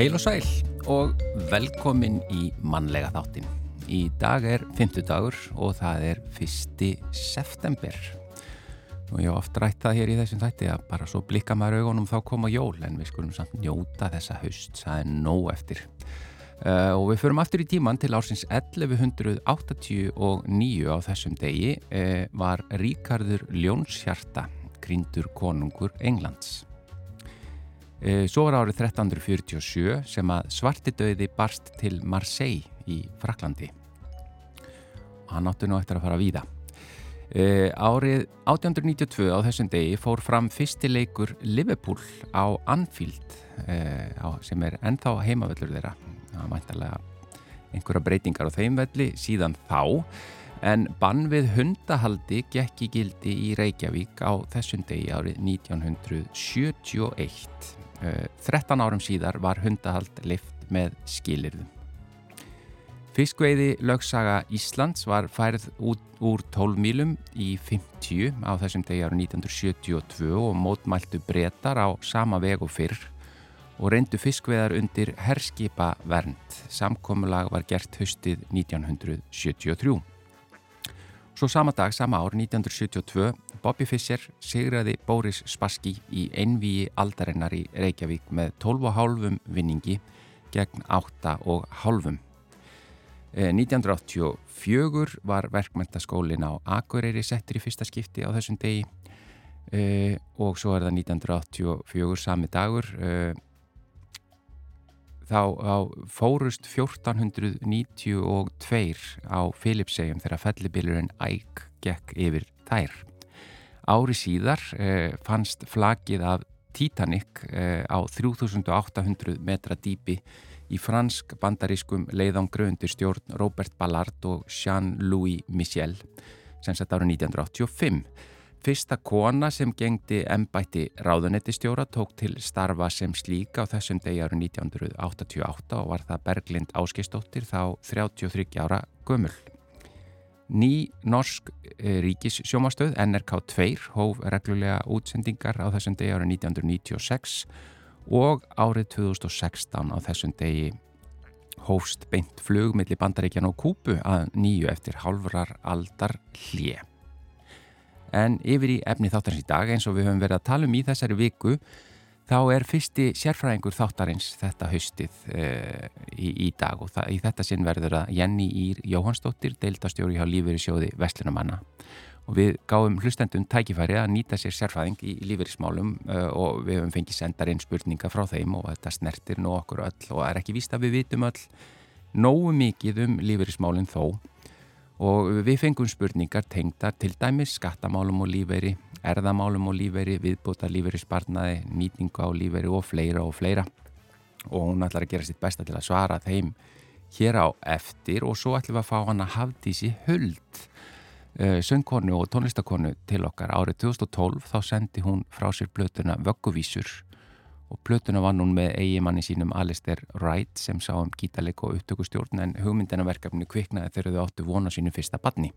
Heil og sæl og velkomin í mannlega þáttin. Í dag er 50 dagur og það er 1. september. Og ég hef oft rætt það hér í þessum þætti að bara svo blikka maður augunum þá koma jól en við skulum samt njóta þessa haust, það er nóg eftir. Uh, og við förum aftur í tíman til ársins 1189 á þessum degi uh, var Ríkardur Ljónshjarta, grindur konungur Englands. Eh, svo var árið 1347 sem að svartidauði barst til Marseille í Fraklandi og hann átti nú eftir að fara víða. Árið 1892 á þessum degi fór fram fyrstileikur Liverpool á Anfield sem er ennþá heimavellur þeirra. Það var mæntalega einhverja breytingar á þeim velli síðan þá en bann við hundahaldi gekk í gildi í Reykjavík á þessum degi árið 1971. 13 árum síðar var hundahald lift með skilirðum. Fiskveiði lögsaga Íslands var færð út úr 12 mílum í 50 á þessum degi árið 1972 og mótmæltu breytar á sama veg og fyrr og reyndu fiskveiðar undir herskipa vernd. Samkomulag var gert höstið 1973. Svo sama dag, sama ár 1972 Bobby Fischer sigraði Boris Spassky í einvíi aldarinnar í Reykjavík með 12,5 vinningi gegn 8,5. 1984 var verkmyndaskólin á Akureyri settur í fyrsta skipti á þessum degi e, og svo er það 1984 sami dagur e, þá, þá fórust 1492 á Filipsegjum þegar fellibilurinn æg gekk yfir þær. Ári síðar eh, fannst flagið af Titanic eh, á 3800 metra dýpi í fransk bandarískum leiðangröundur stjórn Robert Ballard og Jean-Louis Michel sem sett árið 1985. Fyrsta kona sem gengdi ennbætti ráðunettistjóra tók til starfa sem slíka á þessum degi árið 1988 og var það Berglind Áskistóttir þá 33 ára gömul. Ný norsk eh, ríkissjómastöð NRK2 hóf reglulega útsendingar á þessum degi árið 1996 og árið 2016 á þessum degi hófst beint flug millir bandaríkjan og kúpu að nýju eftir halvrar aldar hlje. En yfir í efni þáttarins í dag eins og við höfum verið að tala um í þessari viku þá er fyrsti sérfræðingur þáttarins þetta haustið e, í, í dag. Og það, í þetta sinn verður að Jenny Ír Jóhannsdóttir, deildastjóri hjá Lífeyri sjóði Vestlunumanna og við gáum hlustendum tækifæri að nýta sér sérfræðing í lífeyrismálum e, og við höfum fengið sendar inn spurninga frá þeim og þetta snertir nú okkur öll og er ekki víst að við vitum öll nógu mikið um lífeyrismálinn þó og við fengum spurningar tengdar til dæmis skattamálum og lífeyri erðamálum og lífeyri, viðbúta lífeyri sparnaði, nýtingu á lífeyri og fleira og fleira. Og hún ætlar að gera sitt besta til að svara þeim hér á eftir og svo ætlum við að fá hann að hafði sér huld uh, söngkonu og tónlistakonu til okkar. Árið 2012 þá sendi hún frá sér blötuna Vögguvísur og blötuna var hún með eigimanni sínum Alistair Wright sem sá um gítaleg og upptökustjórn en hugmyndinaverkefni kviknaði þegar þau áttu vona sínu fyrsta badni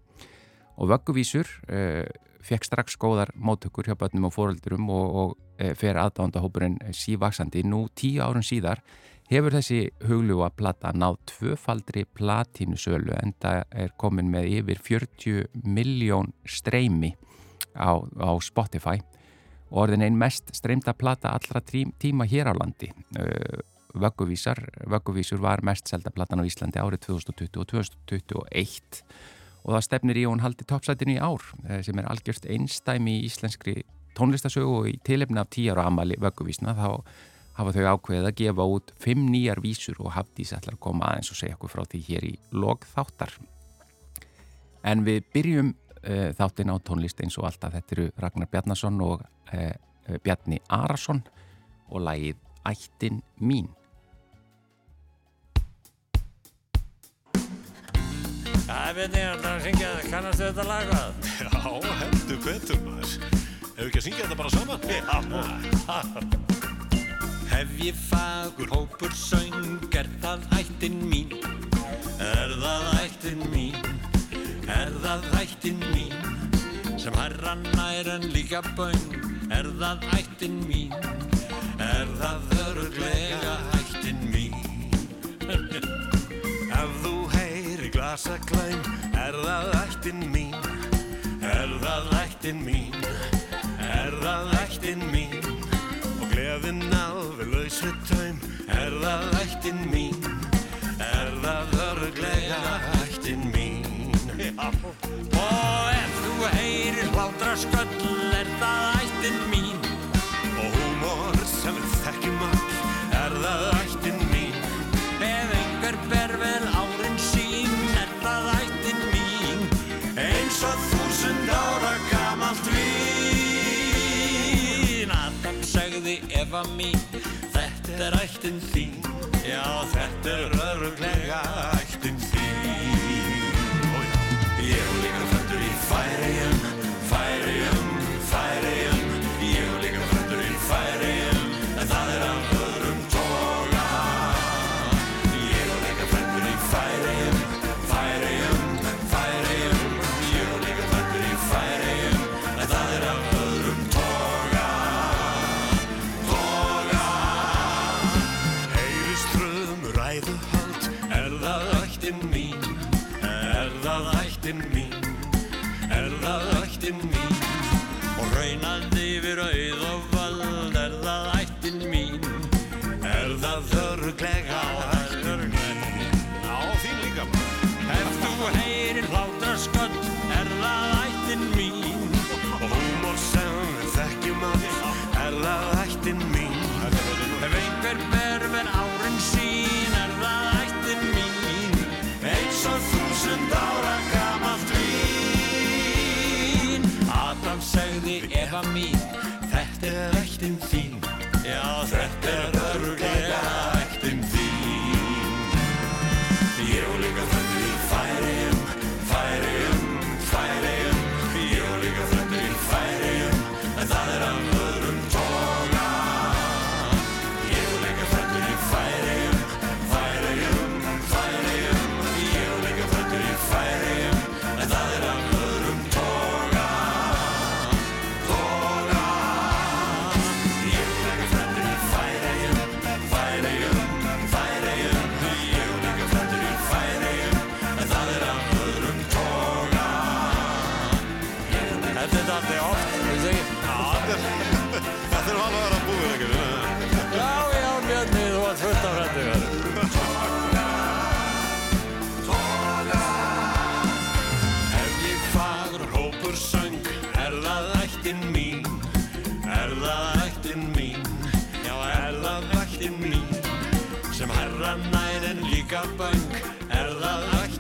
og Vögguvísur uh, fekk strax góðar móttökur hjá börnum og fóröldurum og, og e, fer aðdándahópurinn sívaksandi. Nú tíu árun síðar hefur þessi hugljúa platta náð tvöfaldri platínusölu en það er komin með yfir 40 miljón streymi á, á Spotify og orðin einn mest streymda platta allra tíma hér á landi. Vögguvísar, Vögguvísur var mest selda platan á Íslandi árið 2020 og 2021 og það stefnir í og hún haldi toppsætinu í ár eh, sem er algjörst einstæmi í íslenskri tónlistasögu og í tilefni af tíjar og amali vögguvísna þá hafa þau ákveðið að gefa út fimm nýjar vísur og hafði þess að koma aðeins og segja okkur frá því hér í logþáttar. En við byrjum uh, þáttin á tónlist eins og alltaf þetta eru Ragnar Bjarnason og uh, Bjarni Arason og lagið Ættin mín. Það veit ég að það syngja, kannastu þetta lagað? Já, heldur betur maður. Hefur ekki að syngja þetta bara saman? Já. Hef ég fagur hópur söng, er það ættin mín? Er það ættin mín? Er það ættin mín? Sem herran nær en líka böng, er það ættin mín? Er það öruglega ættin mín? Ef þú heyri glasa glæm, er það ættin mín? Er það ættin mín? Er það ættin mín? Og gleðin alveg laus við taum, er það ættin mín? Er það öruglega ættin mín? Og ef þú heyri hlátra sköll, er það ættin mín? Og húmor sem við þekkjum all, er það ættin mín? Ef einhver ber vel árin sín, er það ættin mín? Eins og þúsund ára gamalt vín. Adam segði Eva mín, þetta er ættin þín. Já, þetta er öruglega mín? Og raunað yfir auð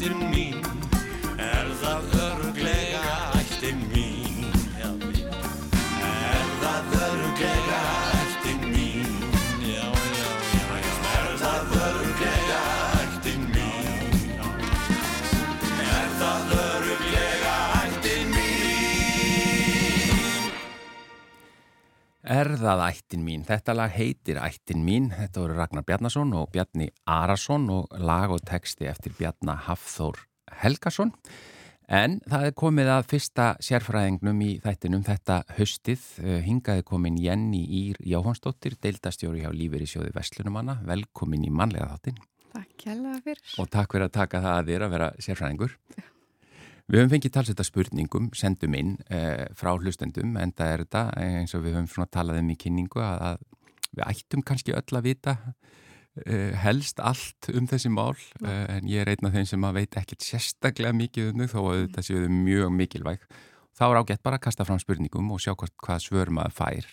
20 Er það ættin mín? Þetta lag heitir Ættin mín. Þetta voru Ragnar Bjarnason og Bjarni Arason og lag og texti eftir Bjarna Hafþór Helgason. En það er komið að fyrsta sérfræðingnum í þættinum þetta höstið. Eh, Hingaði komin Jenny Ír Jóhansdóttir, deildastjóri hjá Lífeyri sjóði Vestlunumanna. Velkomin í mannlega þáttin Takk hjálpa fyrir. og takk fyrir að taka það að þér að vera sérfræðingur. Við höfum fengið talsetta spurningum, sendum inn eh, frá hlustendum, en það er þetta eh, eins og við höfum svona talað um í kynningu að, að við ættum kannski öll að vita eh, helst allt um þessi mál, eh, en ég er einn af þeim sem að veit ekkert sérstaklega mikið um þau þó að þetta séu þau mjög mikilvæg. Þá er ágætt bara að kasta fram spurningum og sjá hvort, hvað svör maður fær.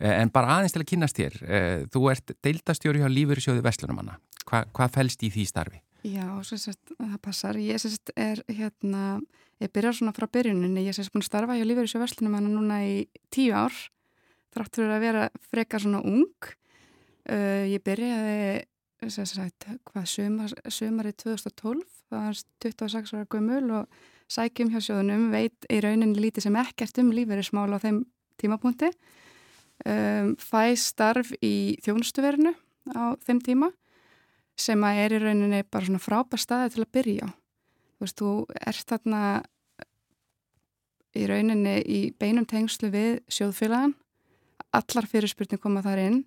Eh, En bara aðeins til að kynast þér, eh, þú ert deildastjóri hjá Lífeyrisjóði Vestlunumanna. Hva, hvað fælst í því starfi? Já, sérst, það passar. Ég sérst er hérna, ég byrjar svona frá byrjuninni, ég sérst búin að starfa hjá Lífeyris og Vestlunum hann núna í tíu ár, þrátt fyrir að vera frekar svona ung. Uh, ég byrjaði, sérst, hvað, sumar, sumari 2012, það var 26 ára gömul og sækjum hjá sjóðunum, veit í rauninni lítið sem ekkert um lífeyrismál á þeim tímapunkti. Um, fæ starf í þjónustuverinu á þeim tíma sem að er í rauninni bara svona frábær staði til að byrja á. Þú veist, þú ert þarna í rauninni í beinum tengslu við sjóðfélagan, allar fyrirspurning koma þar inn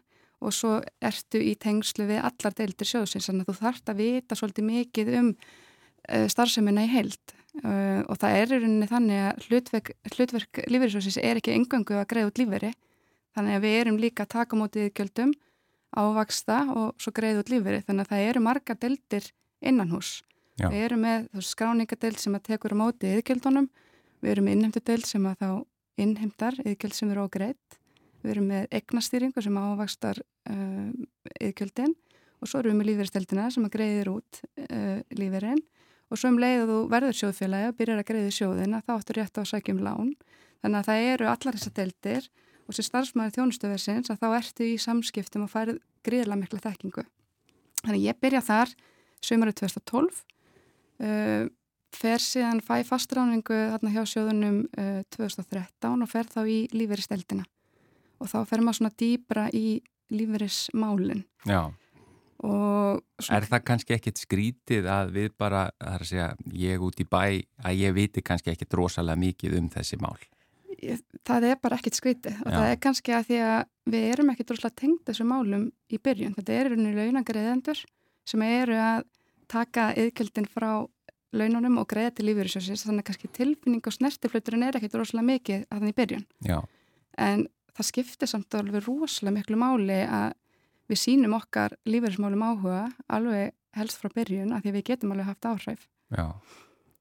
og svo ertu í tengslu við allar deildir sjóðsins, þannig að þú þarfst að vita svolítið mikið um uh, starfseminna í heild. Uh, og það er í rauninni þannig að hlutverk, hlutverk lífeyrissjóðsins er ekki engangu að greiða út lífeyri, þannig að við erum líka að taka mótið gjöldum ávaksta og svo greiða út lífeyri, þannig að það eru marga deildir innan hús. Já. Við erum með skráningadeild sem að tekur á mótið yðgjöldunum Við erum með innheimtudel sem að þá innheimtar yðgjöld sem eru ágreitt. Við erum með egnastýringu sem ávakstar uh, yðgjöldin og svo erum við með lífeyristeldina sem að greiðir út uh, lífeyrin og svo um leið að þú verður sjóðfélagi og byrjar að greiði sjóðin að þá áttur rétt á að sækja um lán. Þannig að það eru allar þessar deldir og sem starfsmæður þjónustöversins að þá ertu í samskiptum og færið gríðilega mikla þekkingu. Þannig ég byrja þar sömurinn 2012 uh, fer síðan fæ fastráningu hérna hjá sjóðunum uh, eh, 2013 og fer þá í lífeyristeldina og þá fer maður svona dýbra í lífeyrismálin Já. Er það kannski ekkit skrítið að við bara, það er að segja ég út í bæ, að ég viti kannski ekkit rosalega mikið um þessi mál Það er bara ekkit skrítið. Og Já. það er kannski að því að við erum ekkit rosalega tengt þessu málum í byrjun. Þetta eru unni launagreðendur sem eru að taka yðkjöldin frá laununum og greiða til lífeyrisjósins þannig að kannski tilfinning og snertifluturinn er ekkert rosalega mikið að þannig í byrjun. Já. en það skiptir samt alveg rosalega miklu máli að við sínum okkar lífeyrismálum áhuga alveg helst frá byrjun að því við getum alveg haft áhrif. Já,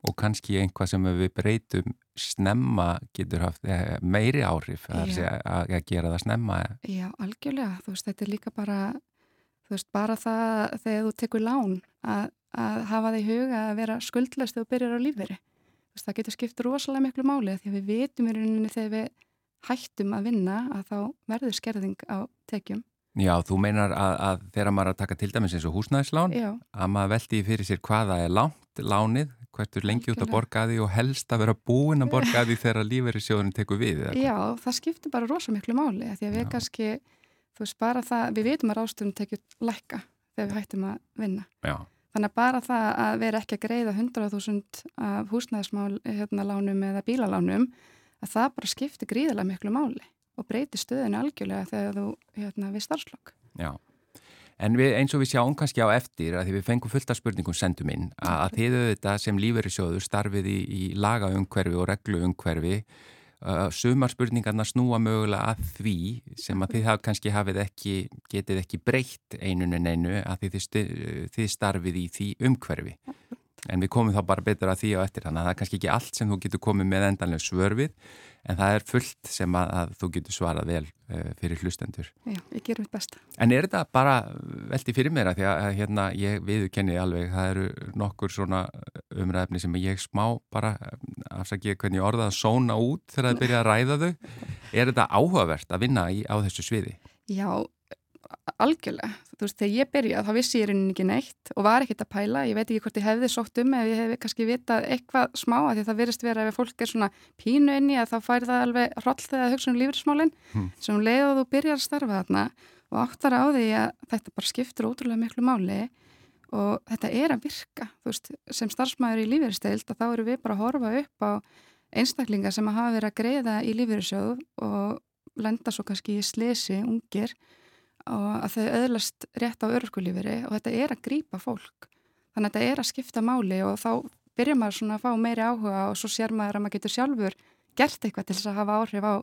og kannski einhvað sem við breytum snemma getur haft eh, meiri áhrif að, að gera það snemma Já, algjörlega, þú veist, þetta er líka bara þú veist, bara það þegar þú tekur lán að að hafa í huga að vera skuldlast þegar þú byrjar á lífveri. Það getur skipt rosalega miklu máli því að við vitum í rauninni þegar við hættum að vinna að þá verður skerðing á tekjum. Já, þú meinar að, að þegar maður að taka til dæmis eins og húsnæðislán, Já. að maður veldi fyrir sér hvaða er lánt lánið, hvertur lengi út að borga því og helst að vera búin að borga því þegar lífeyri sjóðunum tekur við. Já, það skiptir bara rosalega miklu máli því að við Já. kannski, þú veist bara það, við vitum að rástunum tekjur lækka þegar við hættum að vinna. Já. Þannig að bara það að vera ekki að greiða 100.000 af húsnæðismál hérna, lánum eða bílalánum að það bara skiptir gríðilega miklu máli og breytir stöðinu algjörlega þegar þú hérna, við starfslokk. En við, eins og við sjáum kannski á eftir að því við fengum fullt af spurningum sendum inn að, að þið auðvitað sem lífeyrisjóður starfið í, í lagaumhverfi og regluumhverfi Uh, sumar spurningarna snúa mögulega að því sem að þið haf, kannski hafið ekki, getið ekki breytt einun en einu að þið, þið starfið í því umhverfi. En við komum þá bara betur að því á eftir þannig að það er kannski ekki allt sem þú getur komið með endanlega svörfið en það er fullt sem að, að þú getur svarað vel uh, fyrir hlustendur. Já, ég gerum mitt besta. En er þetta bara veldi fyrir mér að því að hérna ég viðkenni alveg, það eru nokkur svona umræðefni sem ég smá bara afsakið hvernig orðað að sóna út þegar það byrja að ræða þau. Er þetta áhugavert að vinna í, á þessu sviði? Já, algjörlega, þú veist, þegar ég byrjaði þá vissi ég rauninni ekki neitt og var ekkert að pæla. Ég veit ekki hvort ég hefði sótt um ef ég hefði kannski vitað eitthvað smá að því það verist vera ef fólk er svona pínu inni að þá fær það alveg hroll þegar hugsa um lífrismálinn hmm. sem um leið og þú byrjar að starfa þarna og áttar á því að þetta bara skiptur ótrúlega miklu máli og þetta er að virka, þú veist, sem starfsmæður í lífriðsteild að þá eru við bara að horfa upp á einstaklingar sem að hafa verið að greiða í lífriðsjóð og lenda svo kannski í slesi, ungir og að þau öðlast rétt á örgulíferi og þetta er að grýpa fólk. Þannig að þetta er að skipta máli og þá byrjar maður svona að fá meiri áhuga og svo sér maður að maður getur sjálfur gert eitthvað til þess að hafa áhrif á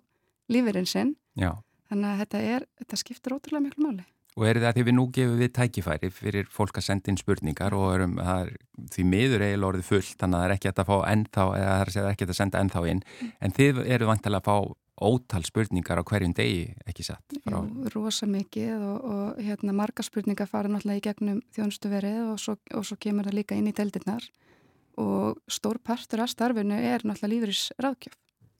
lífeyrin sinn. Já. þannig að þetta, er, þetta skiptir ótrúlega miklu máli Og er það því við nú gefum við tækifæri fyrir fólk að senda inn spurningar og erum, er, því miður eiginlega orðið fullt þannig að það er ekki að ennþá er ekki að senda ennþá inn en þið eru vantilega að fá ótal spurningar á hverjum degi, ekki satt? Frá... Jú, rosa mikið og, og hérna, marga spurningar fara náttúrulega í gegnum þjónustuverið og svo, og svo kemur það líka inn í deildirnar og stór partur af starfinu er náttúrulega lífris ráðkjöf.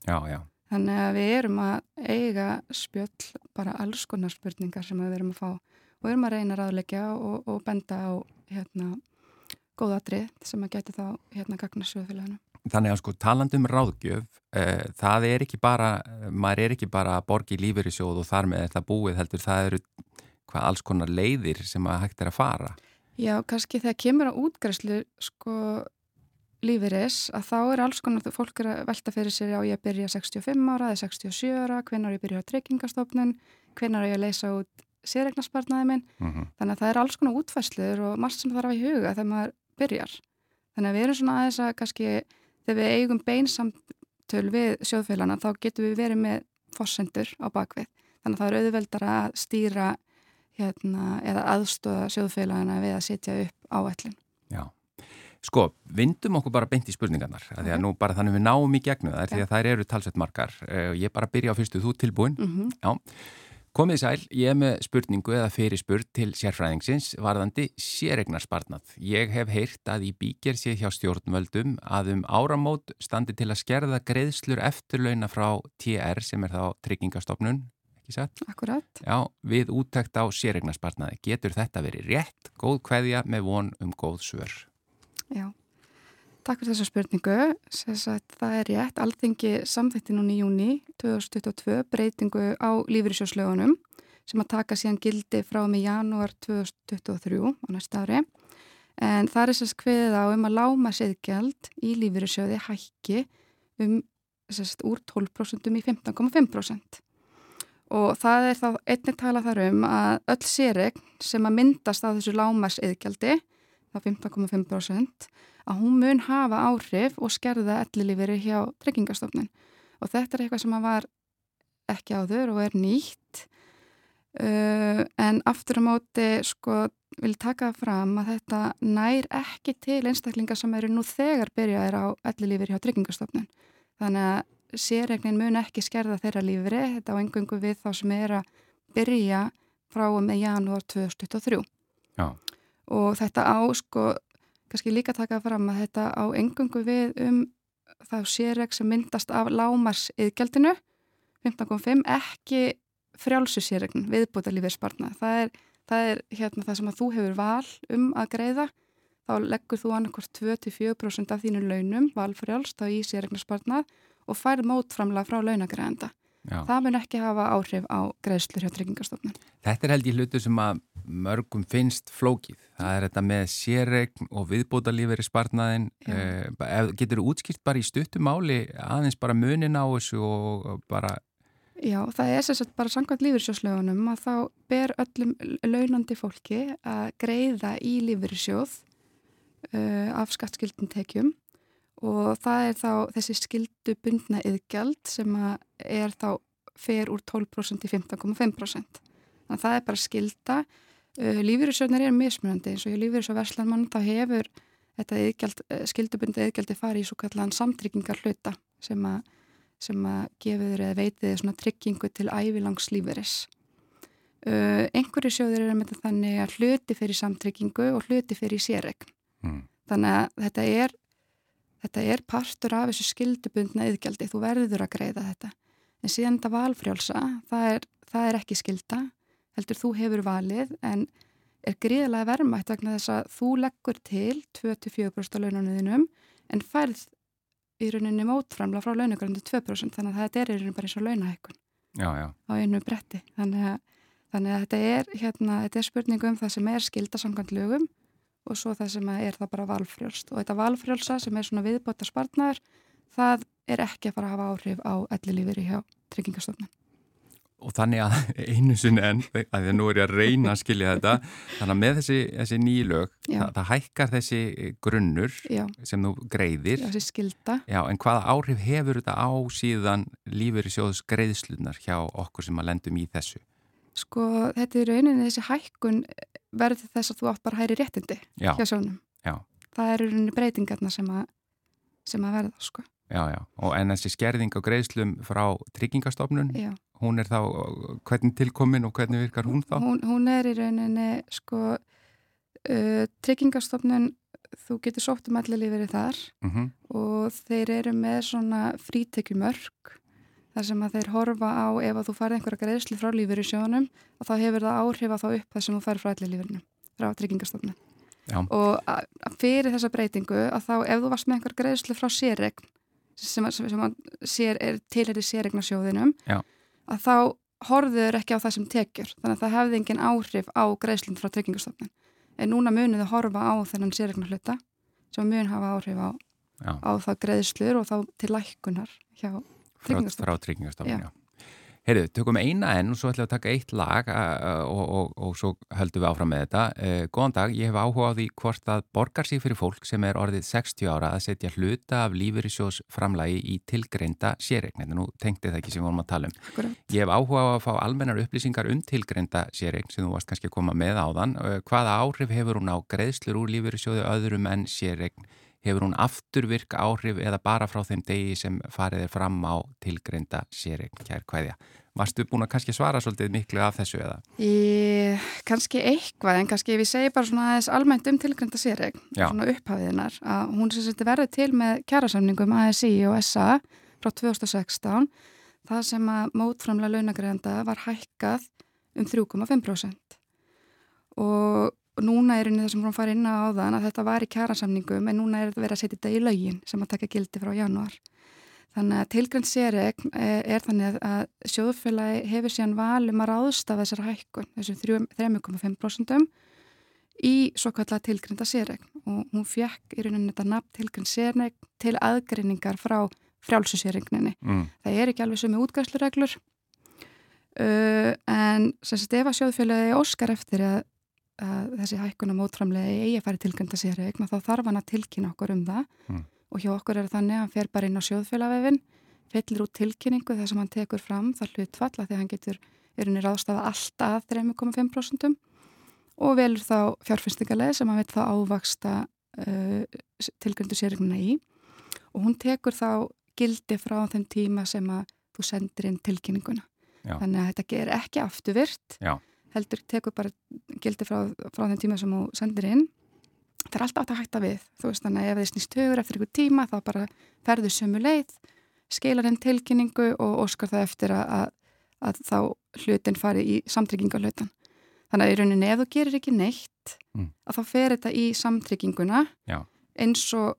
Já, já. Þannig að við erum að eiga spjöll bara alls konar spurningar sem við erum að fá og erum að reyna ráðleggja og, og benda á hérna góðatrið sem að geti þá hérna gagna sjöðfélaginu. Þannig að sko talandum ráðgjöf, uh, það er ekki bara, maður er ekki bara að borgi lífeyri sjóð og þar með þetta búið heldur, það eru hvað alls konar leiðir sem að hægt er að fara. Já, kannski þegar kemur á útgræslu sko lífeyris að þá er alls konar, fólk er að velta fyrir sér á ég að byrja 65 ára eða 67 ára, hvenar ég byrja á treykingastofnun, hvenar ég að leysa út sérregnarspartnaði minn, mm -hmm. þannig að það er alls konar útfæsluður og margt sem þarf að í huga þegar maður byrjar. Þannig að við erum svona aðeins að kannski þegar við eigum beinsamtöl við sjóðfélana þá getum við verið með fossendur á bakvið. Þannig að það er auðveldar að stýra hérna, eða aðstóða sjóðfélagana við að setja upp áætlun. Já. Sko, vindum okkur bara beint í spurningarnar. Okay. Því að nú bara þannig við náum í gegnum það, því að þær eru talsveit margar. Eh, ég bara byrja á fyrstu, þú tilbúin. Mm -hmm. Komið sæl, ég með spurningu eða fyrirspurt til sérfræðingsins varðandi sérregnarsparnað. Ég hef heyrt að í bíker sé hjá stjórnvöldum að um áramót standi til að skerða greiðslur eftirlauna frá TR sem er þá tryggingastofnun, ekki satt? Akkurat. Já, við úttækt á sérregnarsparnaði. Getur þetta verið rétt, góð kveðja með von um góð svör? Já. Takk fyrir þessa spurningu. Sagt, það er rétt. Alþengi samþætti núni í júni 2022 breytingu á lífyrirsjóslögunum sem að taka síðan gildi frá með janúar 2023 á næsta ári. En það er sérst hviðið á um að láma séðgjald í lífyrirsjóði hækki um sérst úr 12% í 15,5%. Og það er þá einnig tala þar um að öll sérregn sem að myndast á þessu lámarsiðgjaldi, það 15,5%, að hún mun hafa áhrif og skerða ellilíferi hjá tryggingastofnun. Og þetta er eitthvað sem var ekki áður og er nýtt. Uh, en aftur á móti sko vil taka fram að þetta nær ekki til einstaklingar sem eru nú þegar byrjaðir á ellilíferi hjá tryggingastofnun. Þannig að sérregnin mun ekki skerða þeirra lífri þetta á engungu við þá sem er að byrja frá og með janúar 2023 Já. Og þetta á sko kannski líka taka fram að þetta á engungu við um þá sérreg sem myndast af lámars yðgjaldinu 15.5 ekki frjálsu sérregn viðbúta lífið spartna. Það er, það er hérna það sem að þú hefur val um að greiða þá leggur þú annarkort 2-4% af þínu launum valfrjálst á í sérregnarspartnað og færð mótframlega frá launagræðenda. Já. Það mun ekki hafa áhrif á greiðslur hjá tryggingarstofnun. Þetta er held í hlutu sem að mörgum finnst flókið. Það er þetta með sérregn og viðbótalíferi spartnaðin. Eh, getur útskilt bara í stuttum máli aðeins bara munin á þessu og bara... Já, það er sérstaklega bara sangvært lífyrsjóðslögunum að þá ber öllum launandi fólki að greiða í lífyrsjóð uh, af skattskildin tekjum og það er þá þessi skildu bundna yðgjald sem er þá fer úr 12% í 15,5%. Þannig að það er bara skilda. Uh, Lífyrirsjóðnir er mismunandi eins og ég lífyrir svo verslanmann þá hefur þetta yðgjald, uh, skildubundið yðgjaldi farið í svo kallan samtryggingar hluta sem að, sem að gefur eða veitið svona tryggingu til ævilangs lífyris. Uh, einhverju sjóðir er með þannig að hluti fyrir samtryggingu og hluti fyrir sérregn. Mm. Þannig að þetta er þetta er partur af þessu skildubundna yðgjaldi, þú verður að greiða þetta. En síðan þetta valfrjálsa, það er, það er ekki skilda, heldur þú hefur valið en er gríðilega vermætt vegna þess að þú leggur til 24% á laununuðinum en færð í rauninni mótframla frá launugröndu 2% þannig að þetta er í rauninni bara eins og launahækkun. Á einu bretti. Þannig að, þannig að þetta, er, hérna, þetta er spurningu um það sem er skilda samkvæmt lögum og svo það sem er það bara valfrjálst og þetta valfrjálsa sem er svona viðbóta spartnar það er ekki að fara að hafa áhrif á ellilífiri hjá tryggingastofnun. Og þannig að einu sinni enn, að því að nú er ég að reyna að skilja þetta, þannig að með þessi, þessi nýlög, það, það hækkar þessi grunnur Já. sem þú greiðir. Já, þessi skilda. Já, en hvaða áhrif hefur þetta á síðan lífeyri sjóðs greiðslunar hjá okkur sem að lendum í þessu? Sko, þetta er rauninni þessi hækkun verður þess að þú átt bara hæri réttindi já. hjá sjónum. Já. Það eru rauninni breytingarna sem að, sem að verða, sko. Já, já, og en þessi skerðing á greiðslum frá tryggingastofnun, já. hún er þá, hvernig tilkomin og hvernig virkar hún þá? Hún, hún er í rauninni, sko, uh, tryggingastofnun, þú getur sótt um allir lífið þar mhm. -huh. og þeir eru með svona frítekjumörk þar sem að þeir horfa á ef að þú farið einhverja greiðsli frá lífur í sjónum og þá hefur það áhrif að þá upp það sem þú farið frá allir lífurinu, frá tryggingastofnun. Og að- að fyrir þessa breytingu að þá ef þú varst með einhver greiðslu frá sérregn sem, að- sem, sér, er tilheri sérregnarsjóðinum Já. að þá horfður ekki á það sem tekjur þannig að það hefði engin áhrif á greiðslun frá tryggingastofnun en núna munið þau horfa á þennan sérregnarhluta sem mun hafa áhrif á, á það greiðslur og þá til lækkunar hjá frá, Tryggingastofnun. Heyrðu, tökum eina enn og svo ætlum við að taka eitt lag og, og, og svo höldum við áfram með þetta. Uh, góðan dag, ég hef áhuga á því hvort að borgar sig fyrir fólk sem er orðið 60 ára að setja hluta af lífeyrissjós framlægi í tilgreinda sérregn. Nú tengdi það ekki sem við vorum að tala um. Akkurat. Ég hef áhuga á að fá almennar upplýsingar um tilgreinda sérregn sem þú varst kannski að koma með áðan. Uh, hvaða áhrif hefur hún á greiðslur úr lífeyrissjóðu öðrum en sérregn? Hefur hún afturvirk áhrif eða bara frá þeim degi sem farið er fram á tilgreinda sérregn, kær kvæðja? Varstu búin að kannski svara svolítið miklu af þessu eða? Í, kannski eitthvað, en kannski ef ég segi bara svona aðeins almennt um tilgrænda sérregn, Já. svona upphafiðinar, að hún sem þetta verður til með kjærasamningum ASI og SA frá 2016, það sem að mótframlega launagreðanda var hækkað um 3,5% og núna er einnig það sem hún fara inn á áðan að þetta var í kjærasamningum en núna er þetta verið að setja þetta í lögin sem að taka gildi frá janúar. Þannig að tilgrænt sérregn er, er þannig að sjóðfélagi hefur síðan valum að ráðstafa þessar hækkun, þessum 3,5% í svo kallega tilgrænda sérregn og hún fekk í rauninni þetta nafn tilgrænt sérregn til aðgreiningar frá frjálsu sérregninni. Mm. Það er ekki alveg sem með útgæslureglur uh, en sem sagt ef að sjóðfélagi óskar eftir að, að þessi hækkun á mótframlegi eigi að fara tilgrænda sérregn og þá þarf hann að tilkynna okkur um það Mm. og hjá okkur er þannig að hann fer bara inn á sjóðfélagvefin, fellir út tilkynningu þar sem hann tekur fram það hlutfalla því að hann getur er henni ráðstafa alltaf 3,5% og velur þá fjárfynstingarlega sem hann veit þá ávaksta uh, tilgrændu sérregnuna í og hún tekur þá gildi frá þeim tíma sem að þú sendir inn tilkynninguna. Já. Þannig að þetta ger ekki afturvirt, Já. Heldur tekur bara gildi frá, frá þeim tíma sem þú sendir inn. Það er alltaf átt að hætta við, þú veist þannig að ef þið snýst hugur eftir einhver tíma þá bara ferðu sömu leið, skilar inn tilkynningu og óskar það eftir að, að, að þá hlutin fari í samtryggingarhlutan. Þannig að í rauninni ef þú gerir ekki neitt Mm. að þá fer þetta í samtrygginguna Já. eins og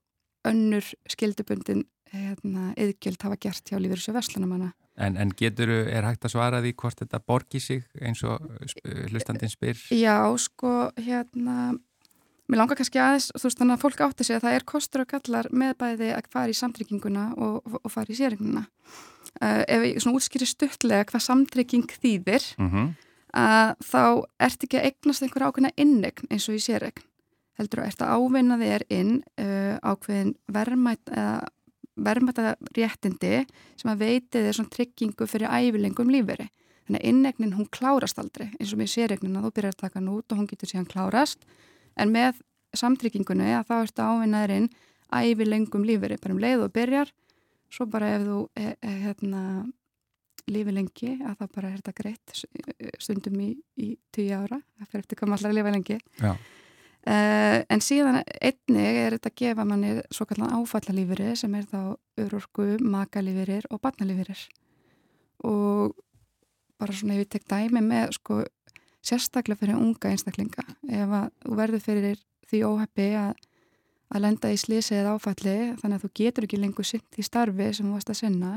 önnur skildubundin hérna, yðgjöld hafa gert hjá Lífyrirsjó Vestlunumanna. En, en getur, er hægt að svara því hvort þetta borgi sig eins og sp- hlustandinn spyr? Já, sko, hérna, mér langar kannski aðeins, þú veist, þannig að fólk átti sig að það er kostur og gallar með bæði að fara í samtrygginguna og, og, fara í sérregnuna. Uh, ef ég svona útskýri stuttlega hvað samtrygging þýðir, Mm að þá ert ekki að eignast einhver ákveðna innegn eins og í sérregn. Heldur að ert að ávinna þér inn uh, ákveðin verðmætt eða verðmætta réttindi sem að veiti þér svona tryggingu fyrir ævilengum lífveri. Þannig að innegnin hún klárast aldrei eins og með sérregnina þú byrjar að taka hann út og hún getur síðan klárast. En með samtryggingunni að þá ertu ávinnaður inn ævilengum lífveri, bara um leið og byrjar svo bara ef þú e, e, hérna lifi lengi að það bara er þetta greitt stundum í, í tíu ára. Það fyrir eftir hvað maður að lifa lengi. Já. Uh, en síðan einnig er þetta að gefa manni svo kallan áfallalífiri sem er þá örorku, makalífirir og barnalífirir og bara svona ef ég tek dæmi með sko sérstaklega fyrir unga einstaklinga ef að þú verður fyrir því óheppi að, að lenda í slísi eða áfalli þannig að þú getur ekki lengur sint í starfi sem þú varst að sinna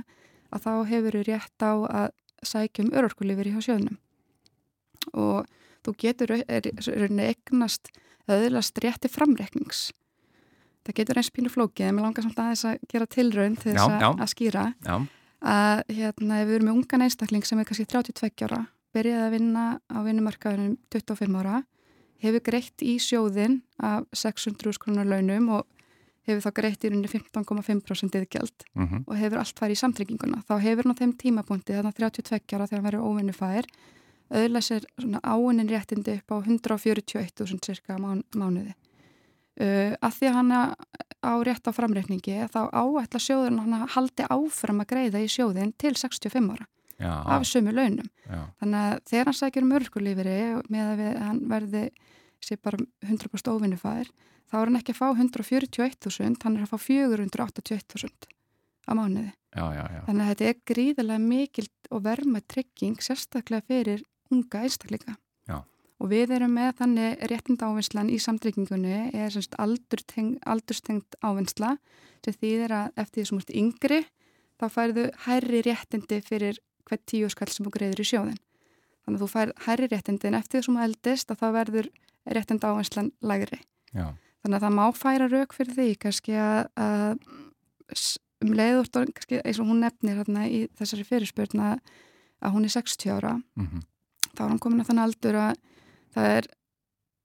að þá hefur þú rétt á að sækja um örorkulífur hjá sjöðnum og þú getur er, er, eignast öðlast rétti framreknings það getur eins pínu flókið en mér langar samt aðeins að gera tilraun til þess Já, já. að, skýra Já, að hérna, ef við erum með ungan einstakling sem er kannski 32 ára, byrjaði að vinna á vinnumarkaðunum 25 ára, hefur greitt í sjóðin af 600 skronar launum og hefur þá greitt í rauninni 15,5% yðgjald mm og hefur allt farið í samtrygginguna. Þá hefur hann á þeim tímapunkti, þannig að 32 ára þegar hann verður óvinnufær, auðvitað sér áinnin réttindi upp á 141.000 cirka mán, mánuði. Uh, að því að hann á rétt á framreikningi þá áætla sjóðurinn hann haldi áfram að greiða í sjóðin til 65 ára já, af sömu launum. já, Þannig að þegar hann sækir um örkulífiri með að við, hann verði sér bara 100% óvinnufær þá er hann ekki að fá 141.000 hann er að fá 481.000 á mánuði. já, já, já. Þannig að þetta er gríðarlega mikil og verma trygging sérstaklega fyrir unga einstaklinga. Já. og við erum með þannig réttinda ávinnslan í samtryggingunni er aldurstengt ávinnsla sem þýðir að eftir því sem út yngri þá færðu hærri réttindi fyrir hvert tíu skall sem þú greiður í sjóðin. Þannig að þú fær hærri réttindi en eftir því sem þú eldist að þá verður réttinda ávinslan lægri. Já. Þannig að það má færa rauk fyrir því kannski að, um leiðurt og kannski eins og hún nefnir hérna í þessari fyrirspurna að hún er 60 ára. Mm -hmm. Þá er hún komin að þann aldur að það er,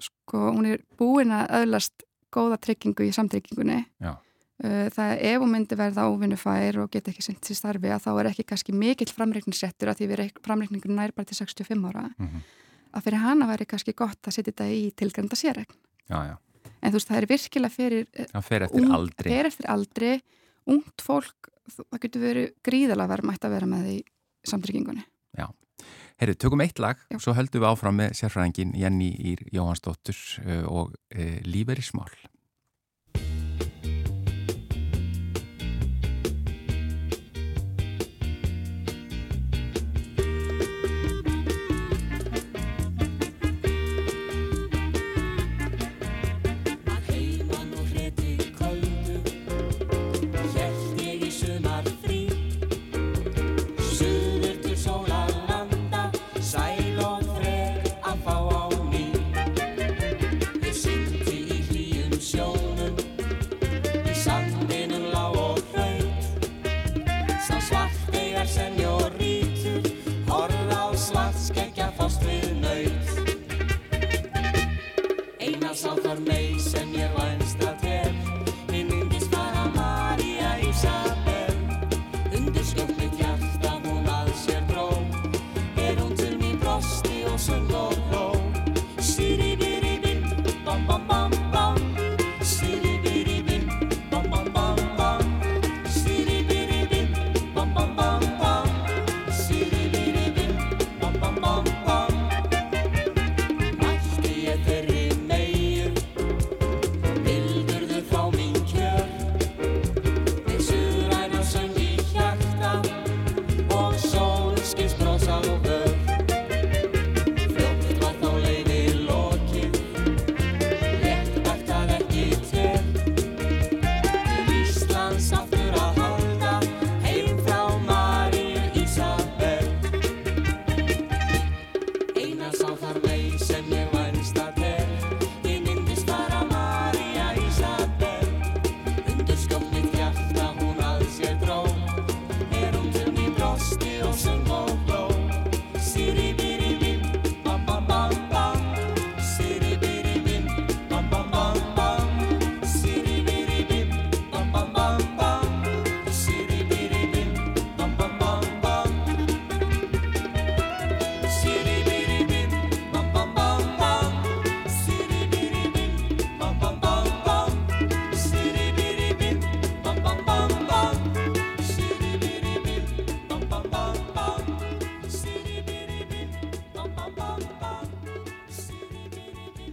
sko, hún er búin að öðlast góða tryggingu í samtryggingunni. Já. Uh, það er ef hún myndi verða óvinnufær og geta ekki sendt sér starfi að þá er ekki kannski mikill framreikningssettur að því við framreikningur nær bara til 65 ára Mm -hmm. að fyrir hana væri kannski gott að setja þetta í tilgrænda sérregn Já, já. en þú veist það er virkilega fyrir Það fer eftir ung- aldri. fer eftir aldri ungt fólk, það getur verið gríðalega verðmætt að vera með því samtryggingunni Herru, tökum eitt lag, Já. svo höldum við áfram með sérfræðingin Jenny Ír Jóhansdóttur uh, og uh, Líferismál.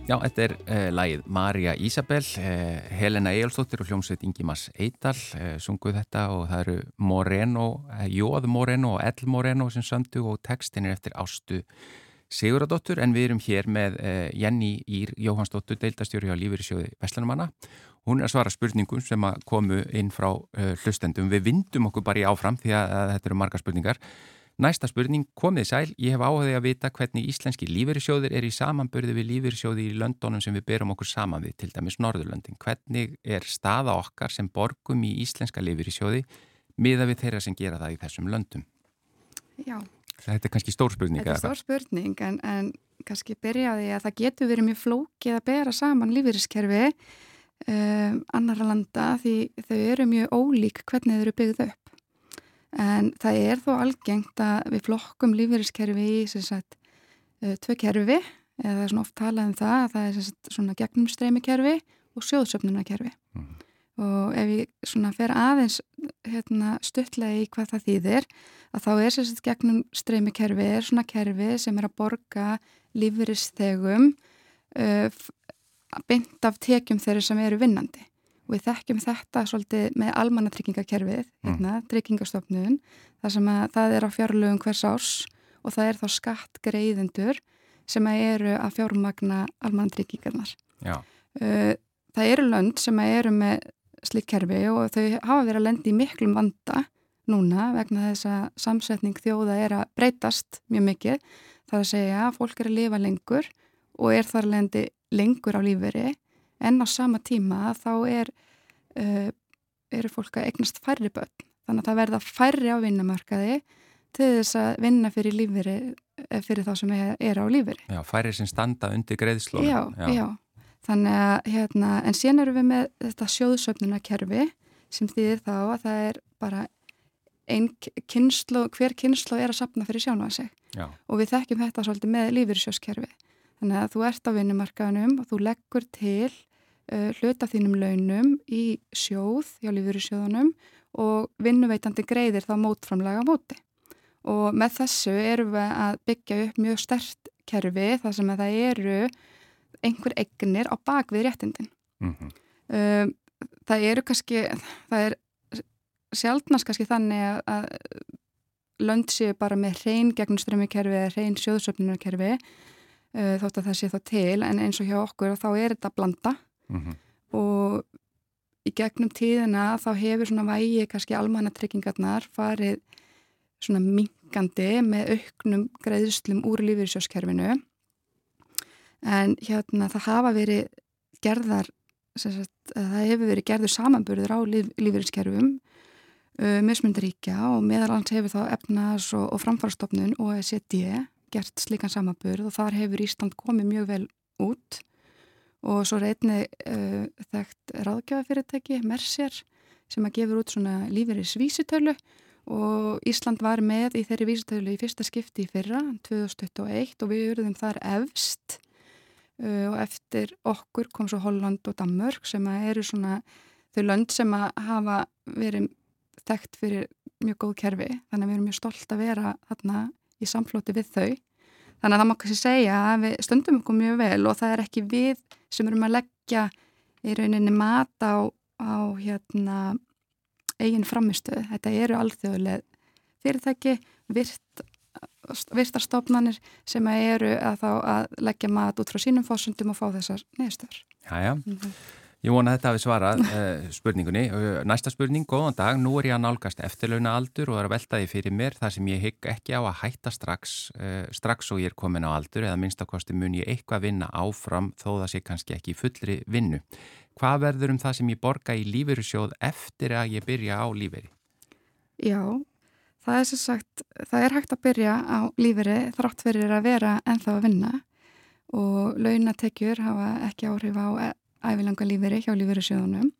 Já, þetta er uh, lagið Marja Ísabel, uh, Helena Egilstóttir og hljómsveit Ingimas Eidal uh, sunguð þetta og það eru Moreno, Jóð Moreno og Ell Moreno sem söndu og textin er eftir Ástu Siguradóttur en við erum hér með Jenny Ír Jóhansdóttur, deildastjóri á Lífeyrisjóði Vestlunumanna. Hún er að svara spurningum sem komu inn frá hlustendum. Við vindum okkur bara í áfram því að þetta eru marga spurningar. Næsta spurning, komið sæl, ég hef áhuga að vita hvernig íslenski lífeyrissjóðir er í samanbörði við lífeyrissjóði í löndunum sem við berum okkur saman við, til dæmis Norðurlöndin. Hvernig er staða okkar sem borgum í íslenska lífeyrissjóði miða við þeirra sem gera það í þessum löndum? Já, Þetta er kannski stór spurning. þetta er stór spurning en, en kannski byrjaði að það getur verið mjög flókið að bera saman lífeyriskerfi um, annara landa því þau eru mjög ólík hvernig þau eru byggð upp. En það er þó algengt að við flokkum lífeyriskerfi í sagt, uh, tvö kerfi eða það er svona oft talað um það að það er sagt, svona gegnumstreymi kerfi og sjóðsöfnunarkerfi. Mhm. Og ef ég svona fer aðeins hérna, stuttlega í hvað það þýðir að þá er sem sagt gegnum streymi kerfi er svona kerfi sem er að borga lífeyrisþegum uh, f- beint af tekjum þeirra sem eru vinnandi. Og við þekkjum þetta svolítið með almannatryggingakerfið, hérna, tryggingastofnun, þar sem að það er á fjárlögum hvers árs og það er þá skattgreiðendur sem að eru að fjármagna almanandryggingarnar. Já, Uh, það eru lönd sem að eru með slík kerfi og þau hafa verið að lendi í miklum vanda núna vegna þess að samsetning þjóða er að breytast mjög mikið. Það er að segja að fólk er að lifa lengur og er þar lendi lengur á lífveri en á sama tíma þá er, uh, eru fólk að eignast færri börn. Þannig að það verða færri á vinnamarkaði til þess að vinna fyrir lífveri fyrir þá sem er, á lífveri. já, færi sem standa undir greiðslónum. Já, já, Þannig að, hérna, en síðan erum við með þetta sjóðsöfnunarkerfi sem þýðir þá að það er bara ein kynslu, hver kynslu er að sapna fyrir sjánu að sig Já, og við þekkjum þetta svolítið með lífyrsjóskerfi. Þannig að þú ert á vinnumarkaðunum og þú leggur til uh, hluta þínum launum í sjóð hjá lífyrsjóðunum og vinnuveitandi greiðir þá mótframlega á móti. Og með þessu erum við að byggja upp mjög stert kerfi þar sem að það eru einhver eignir á bakvið réttindin. mhm, Um, það eru kannski, það er sjálfnast kannski þannig að, lönd séu bara með hrein gegnumströmmikerfi eða hrein sjóðsöfnunarkerfi uh, þótt að það sé þá til en eins og hjá okkur þá er þetta blanda. Mhm, og í gegnum tíðina þá hefur svona vægi kannski almannatryggingarnar farið svona minkandi með auknum greiðslum úr lífyrsjóskerfinu en hérna það hafa verið gerðar sagt, að það hefur verið gerður samanburður á líf, lífyrskerfum uh, mismundaríkja og meðal hans hefur þá efnas og, og framfarstofnun og OECD gert slíkan samanburð og þar hefur Ísland komið mjög vel út. Og svo reyni uh, þekkt ráðgjafafyrirtæki, Mercer, sem að gefur út svona lífeyris vísitölu og Ísland var með í þeirri vísitölu í fyrsta skipti í fyrra, 2021 og við eruðum þar efst. Uh, og eftir okkur kom svo Holland og Danmörk sem að eru svona þau lönd sem að hafa verið þekkt fyrir mjög góð kerfi. Þannig að við erum mjög stolt að vera þarna í samflóti við þau þannig að það má kannski segja að við stöndum okkur mjög vel og það er ekki við sem erum að leggja í rauninni mat á, á hérna eigin framistuð. Þetta eru alþjóðlega fyrirtæki, virt, virtarstofnanir sem eru að að leggja mat út frá sínum fósundum og fá þessar neðstöður. já, já. Ég vona að þetta hafi svarað uh, spurningunni. Uh, næsta spurning, góðan dag, nú er ég að nálgast eftirlauna aldur og er að velta því fyrir mér þar sem ég hygg ekki á að hætta strax, uh, strax og ég er komin á aldur eða minnstakosti mun ég eitthvað vinna áfram þó það sé kannski ekki fullri vinnu. Hvað verður um það sem ég borga í lífeyrissjóð eftir að ég byrja á lífeyri? Já, það er sem sagt, það er hægt að byrja á lífeyri þrátt fyrir að vera ennþá að vinna og launatekjur hafa ekki áhrif á ævilanga lífeyri hjá lífeyrissjóðunum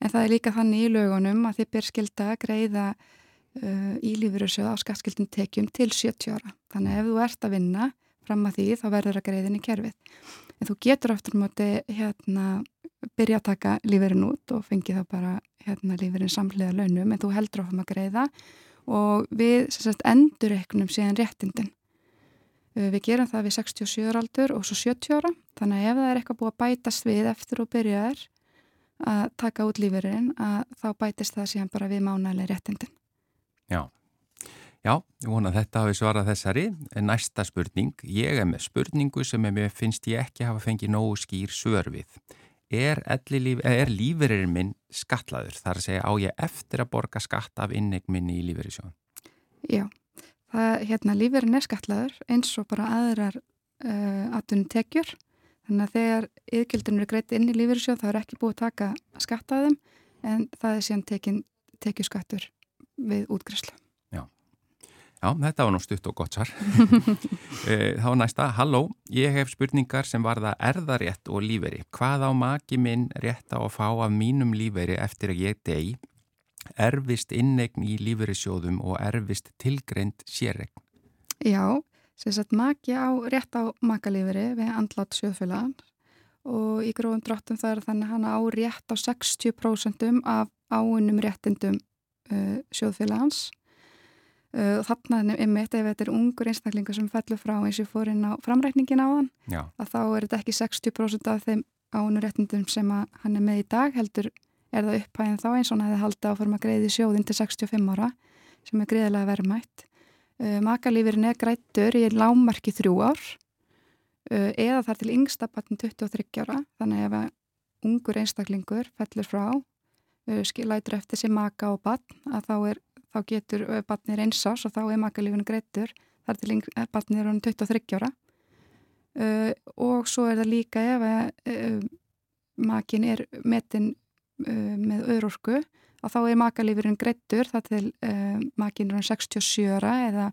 en það er líka þannig í lögunum að þið ber skilda að greiða uh, í lífeyrissjóð á skattskildum tekjum til 70 ára. Þannig að ef þú ert að vinna fram að því þá verður að greiðin í kerfið. En þú getur aftur móti hérna byrja að taka lífeyrin út og fengi þá bara hérna lífeyrin samlega launum en þú heldur áfram að greiða og við sagt, endur ekkunum síðan réttindin. Við gerum það við 67 aldur og svo 70 ára þannig að ef það er eitthvað búið að bætast við eftir og byrjaðar að taka út lífeyrin að þá bætist það síðan bara við mánæli réttindin. Já. Já, ég vona að þetta hafi svarað þessari. Næsta spurning, ég er með spurningu sem mér finnst ég ekki hafa fengið nógu skýr svör við. Er, er lífeyririnn minn skatlaður? Það er að segja á ég eftir að borga skatt af innegn minni í lífeyrisjóðan? Já, það, hérna, lífeyrin er skatlaður eins og bara aðrar uh, aðtunni tekjur. Þannig að þegar yðgjöldin eru greitt inn í lífeyrisjóð þá er ekki búið að taka skatt af þeim en það er síðan tekin, tekjuskattur við útgræslu. Já, þetta var nú stutt og gott svar. Þá næsta, halló, ég hef spurningar sem varða erðarétt og líferi. Hvað á maki minn rétt á að fá af mínum líferi eftir að ég degi? Erfist innegn í líferisjóðum og erfist tilgreind sérregn? Já, sem sagt maki á rétt á makalíferi við andlátt sjóðfélagan og í gróðum dráttum það er þannig að hann á rétt á 60% af áunum réttindum uh, sjóðfélagans og uh, þarna er mitt ef þetta er ungur einstaklingur sem fellur frá eins og fór inn á framrækningin á þann Já. að þá er þetta ekki 60% af þeim ánuréttindum sem hann er með í dag heldur er það upphæðin þá eins og hann hefði haldið áfram að greiði sjóðin til 65 ára sem er greiðilega verðmætt. Uh, makalífurinn er grættur í lámarki þrjú ár uh, eða þar til yngsta batn 23 ára, þannig ef að ungur einstaklingur fellur frá uh, skilætur eftir sér maka og batn, að þá, er, þá getur batnir einsás og þá er makalífinu greittur þar til uh, batnir er 23 ára. Og svo er það líka ef að makin er metin með örorku að þá er makalífurinn greittur þar til uh, makin er 67 ára eða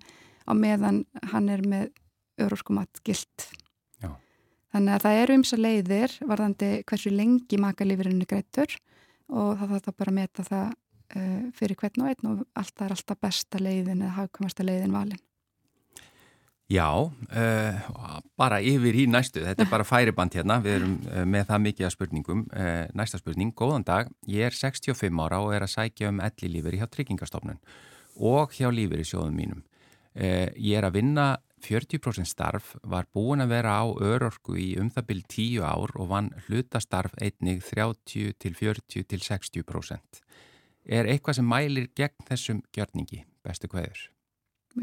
á meðan hann er með örorkumat gilt. Já. Þannig að það eru ymsa leiðir varðandi hversu lengi makalífurinn er greittur og það þarf það bara að meta það uh, fyrir hvern og einn og allt er alltaf besta leiðin eða hafkvæmasta leiðin valin. Já, uh, bara yfir í næstu, þetta er bara færiband hérna, við erum uh, með það mikið að spurningum. Uh, næsta spurning, góðan dag, ég er 65 ára og er að sækja um elli líferi hjá Tryggingastofnun og hjá líferi sjóðum mínum. Ég er að vinna 40% starf, var búin að vera á örorku í um það byrj 10 ár og vann hlutastarf einnig 30 til 40 til 60%. Er eitthvað sem mælir gegn þessum gjörningi, bestu hverjur?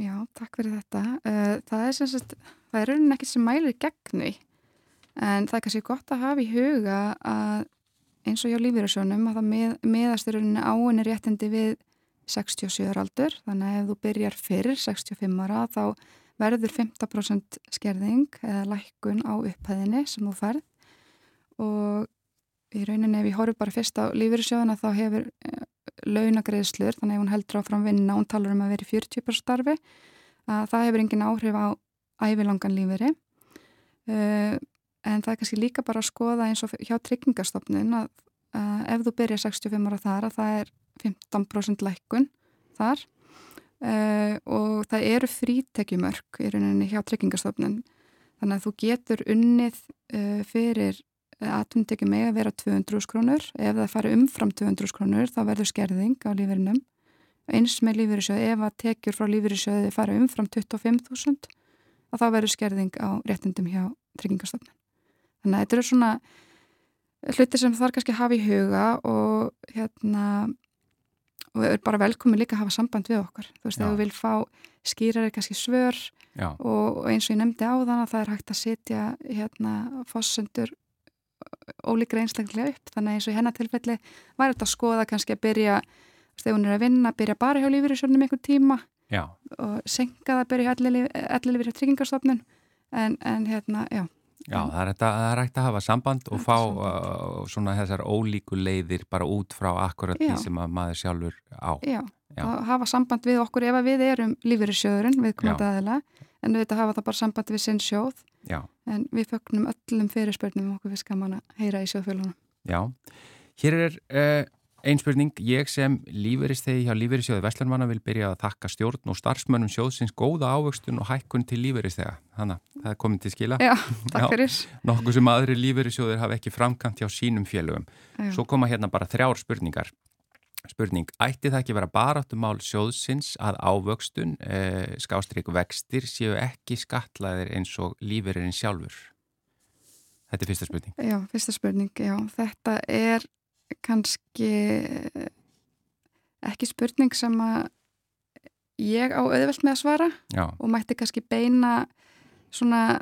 Já, takk fyrir þetta. Uh, Það er sem sagt, það er raunin ekki sem mælir gegni en það er kannski gott að hafa í huga að eins og hjá lífýrasjónum að það með, meðast í rauninni áinni réttindi við 67 ára aldur þannig að ef þú byrjar fyrir 65 ára þá verður 15% skerðing eða lækkun á upphæðinni sem þú færð og í rauninni ef ég horf bara fyrst á lífýrasjóðuna þá hefur uh, launagreðslur, þannig að hún heldur áfram vinna hún talar um að vera í 40% starfi að það hefur engin áhrif á ævilangan líferi uh, en það er kannski líka bara að skoða eins og hjá tryggingastofnun að, að ef þú byrja 65 ára þar að það er 15% lækkun þar. Uh, og það eru frítekjumörk í rauninni hjá tryggingastofnun. Þannig að þú getur unnið uh, fyrir atvinntekjum með að vera 200 krónur. Ef það fara umfram 200 krónur þá verður skerðing á líferinum eins með lífeyrissjóði ef að tekjur frá lífeyrissjóði fara umfram 25.000 að þá verður skerðing á réttindum hjá tryggingastofnun. Þannig að þetta eru svona hluti sem þarf kannski að hafa í huga og hérna og við erum bara velkomið líka að hafa samband við okkur þú veist, Já. ef þú vil fá skýrari kannski svör og, og eins og ég nefndi á þann að það er hægt að setja hérna fossendur ólíkra einstaklega upp. Þannig að eins og í hennar tilfelli var þetta að skoða kannski að byrja ef hún er að vinna, byrja bara hjá lífyrirsjónum einhvern tíma já, og senka það að byrja allir lífyrir tryggingarstofnun en, en hérna, já, já, það er, er hægt að hafa samband og fá uh, svona þessar ólíku leiðir bara út frá akkurat því Já. sem að maður sjálfur á. já, Já. að hafa samband við okkur ef að við erum lífyrirsjóðurinn við komandi aðila en við þetta hafa það bara samband við sinn sjóð Já, en við fögnum öllum fyrirspörnum okkur við skaman að heyra í sjóðfélunum já. Hér er uh, ein spurning. Ég sem lífeyristegi hjá lífeyrissjóði Vestlunmanna vil byrja að þakka stjórn og starfsmönnum sjóðsins góða ávöxtun og hækkun til lífeyristega. Þannig að það er komin til skila. Já, takk fyrir Nokkuð sem aðri lífeyrissjóðir hafa ekki framkant hjá sínum félögum. Já. Svo koma hérna bara þrjár spurningar. Spurning, ætti það ekki vera baráttumál sjóðsins að ávöxtun, e, skástrík vextir, séu ekki skatlaðir eins og lífeyririnn sjálfur? Þetta er fyrsta spurning. Já, fyrsta spurning, já, þetta er kannski eh, ekki spurning sem að ég á auðvelt með að svara Já, og mætti kannski beina svona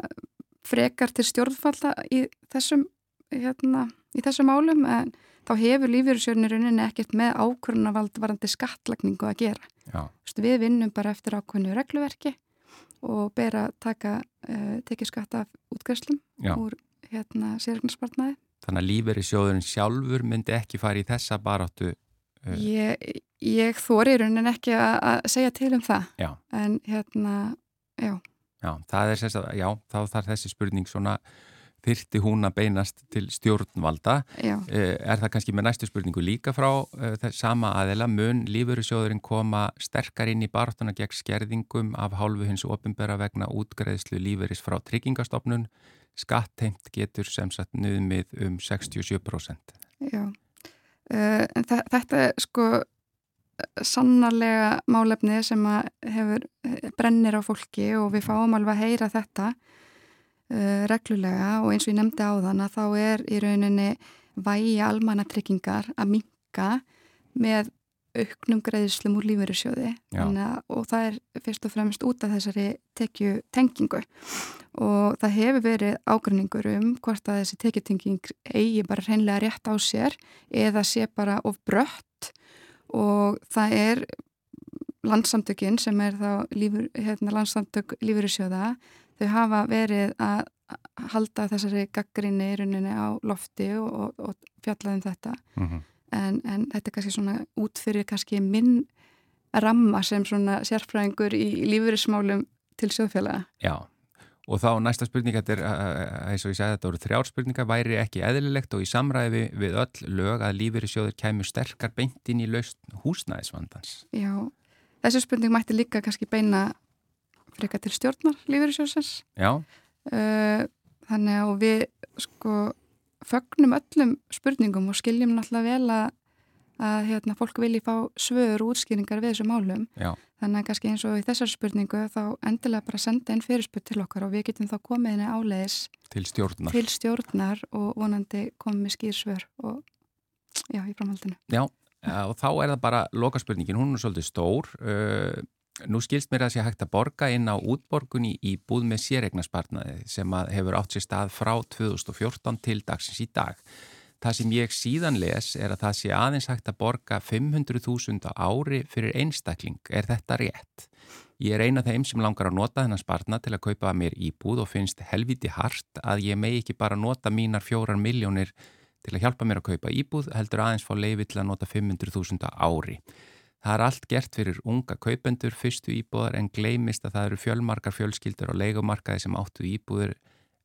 frekar til stjórnfalla í þessum, hérna, í þessum málum en þá hefur lífyrirsjörnir rauninni ekkert með ákvörunavald varandi skattlagningu að gera. veist, Við vinnum bara eftir ákvörnu regluverki og ber að taka uh, tekið skatt af útgræslum úr hérna sérregnarspartnaði. Þannig að lífeyrissjóðurinn sjálfur myndi ekki fara í þessa baráttu. Uh, Ég, ég þóri í rauninni ekki að, segja til um það Já, en hérna, já, já, það er þess að, já, þá þarf þessi spurning svona, þyrti hún að beinast til stjórnvalda. já, Eh, Er það kannski með næstu spurningu líka frá þess sama aðela, mun lífeyrissjóðurinn koma sterkar inn í baráttuna gegn skerðingum af hálfu hins ofinbera vegna útgreðslu lífeyris frá tryggingastofnun, skattheimt getur sem sagt nuðmið um 67%. já. Uh, en þetta er sko sannarlega málefni sem að hefur eh, brennir á fólki og við fáum alveg að heyra þetta reglulega og eins og ég nefndi á þann að þá er í rauninni vægi almanna tryggingar að minka með auknum greiðslum úr að- og það er fyrst og fremst út af þessari tekju tengingu og það hefur verið ágrinningur um hvort að þessi tekjutenging eigi bara hreinlega rétt á sér eða sé bara of brött. Og það er landsamtökin sem er þá lífur, hérna, landsamtök lífeyrissjóða þau hafa verið að halda þessari gaggrinni í rauninni á lofti og, og, og fjallað um þetta Mhm. en, en þetta er kannski svona út fyrir kannski minn ramma sem svona sérfræðingur í lífeyrismálum til sjóðfélaga. Já, og þá næsta spurning, þetta er, eins og ég sagði, þetta voru þrjár spurningar, væri ekki eðlilegt og í samræði við öll lög að lífeyrissjóður kæmu sterkar beint inn í laust húsnæðisvandans. Já, þessu spurning mætti líka kannski beina freka til stjórnar lífeyrissjóðsins. Já, Uh, þannig að við sko fögnum öllum spurningum og skiljum náttúrulega vel að, að hérna, fólk vilji fá svör og útskýringar við þessu málum. já, Þannig að kannski eins og í þessar spurningu þá endilega bara senda inn fyrirspurt til okkar og við getum þá komið henni áleiðis til stjórnar. til stjórnar og vonandi komið skýrsvör og já, í framhaldinu. Já, eh, og þá er það bara lokaspurningin, hún er svolítið stór. Uh, nú skilst mér að sé hægt að borga inn á útborgunni í búð með sérregnarsparnaði sem að hefur átt sér stað frá 2014 til dagsins í dag. Það sem ég síðan les er að það sé aðeins hægt að borga 500.000 á ári fyrir einstakling. Er þetta rétt? Ég er eina þeim sem langar að nota þennan sparna til að kaupa mér íbúð og finnst helviti hart að ég megi ekki bara nota mínar fjórar miljónir til að hjálpa mér að kaupa íbúð heldur aðeins fá leiði til að nota 500.000 á ári. Það er allt gert fyrir unga kaupendur fyrstu íbúðar en gleymist að það eru fjölmarkar fjölskyldur á leikumarkaði sem áttu íbúður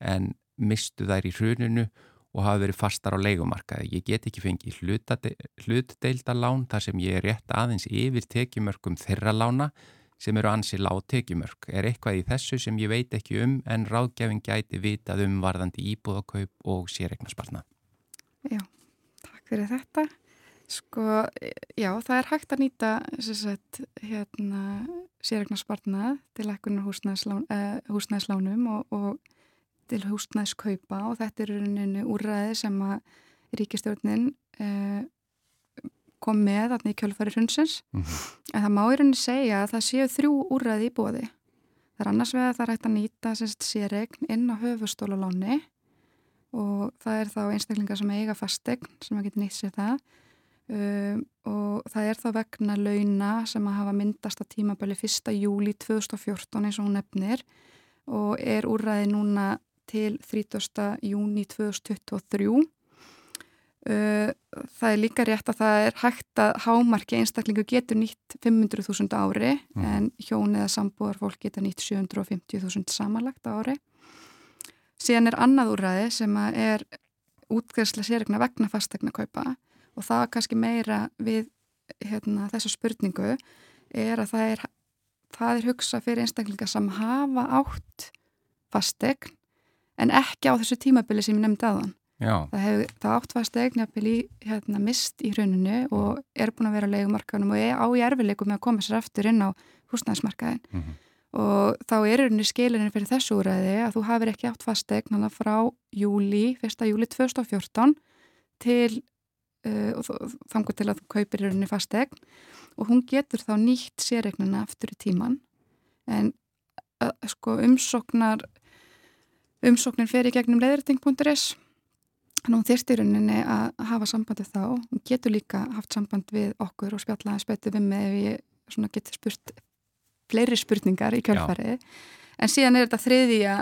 en mistu þær í hruninu og hafa verið fastar á leikumarkaði. Ég get ekki fengið hlutdeildalán þar sem ég er rétt aðeins yfir tekjumörkum þeirra lána sem eru ansi lág tekjumörk. Er eitthvað í þessu sem ég veit ekki um en ráðgjafin gæti vitað um varðandi íbúðakaup og sérregnarsparna. Já, takk fyrir þetta. Sko, já, það er hægt að nýta sagt, hérna, sérregnarsparnað til ekkunar eh, húsnæðislánum og, og til húsnæðiskaupa og þetta er rauninni úrræði sem að ríkistjórnin eh, kom með í kjölfari hrunsins. En það má í rauninni segja að það séu þrjú úrræði í bóði. Það er annars vegar það er hægt að nýta sérregn inn á höfustólaláni og það er þá einstaklingar sem eiga fastegn sem að geta nýtt sér það um, og það er þá vegna launa sem að hafa myndast að tímabæli 1. júli 2014 eins og hún nefnir og er úrræði núna til 30. júni 2023 uh, það er líka rétt að það er hægt að hámarki einstaklingu getur nýtt 500.000 ári Mhm. en hjón eða sambúar fólk geta nýtt 750.000 samanlagt ári síðan er annað úrræði sem að er útgæðsla sérregna vegna fastegna kaupa og það er kannski meira við hérna, þessa spurningu er að það er, það er hugsa fyrir einstaklingar sem hafa átt fastegn en ekki á þessu tímabili sem ég nefndi aðan. Það hefur það átt fastegn jafnvel í hérna, mist í rauninu og er búin að vera á leigumarkaðunum og er á í erfileikum með að koma sér aftur inn á húsnæðismarkaðin Mhm. og þá er rauninni skilinu fyrir þessu úræði að þú hafir ekki átt fastegn frá júli, 1. júli 2014 til uh, og þangur til að þú kaupir rauninni fastegn og hún getur þá nýtt sérregnina aftur í tíman en uh, sko umsóknar umsóknin fer í gegnum leðriting.is Þannig að hún þyrst í rauninni að hafa sambandið þá. Hún getur líka haft samband við okkur og spjallaði spötu við mig ef ég svona getur spurt fleiri spurningar í kjölfarið. En síðan er þetta þriðja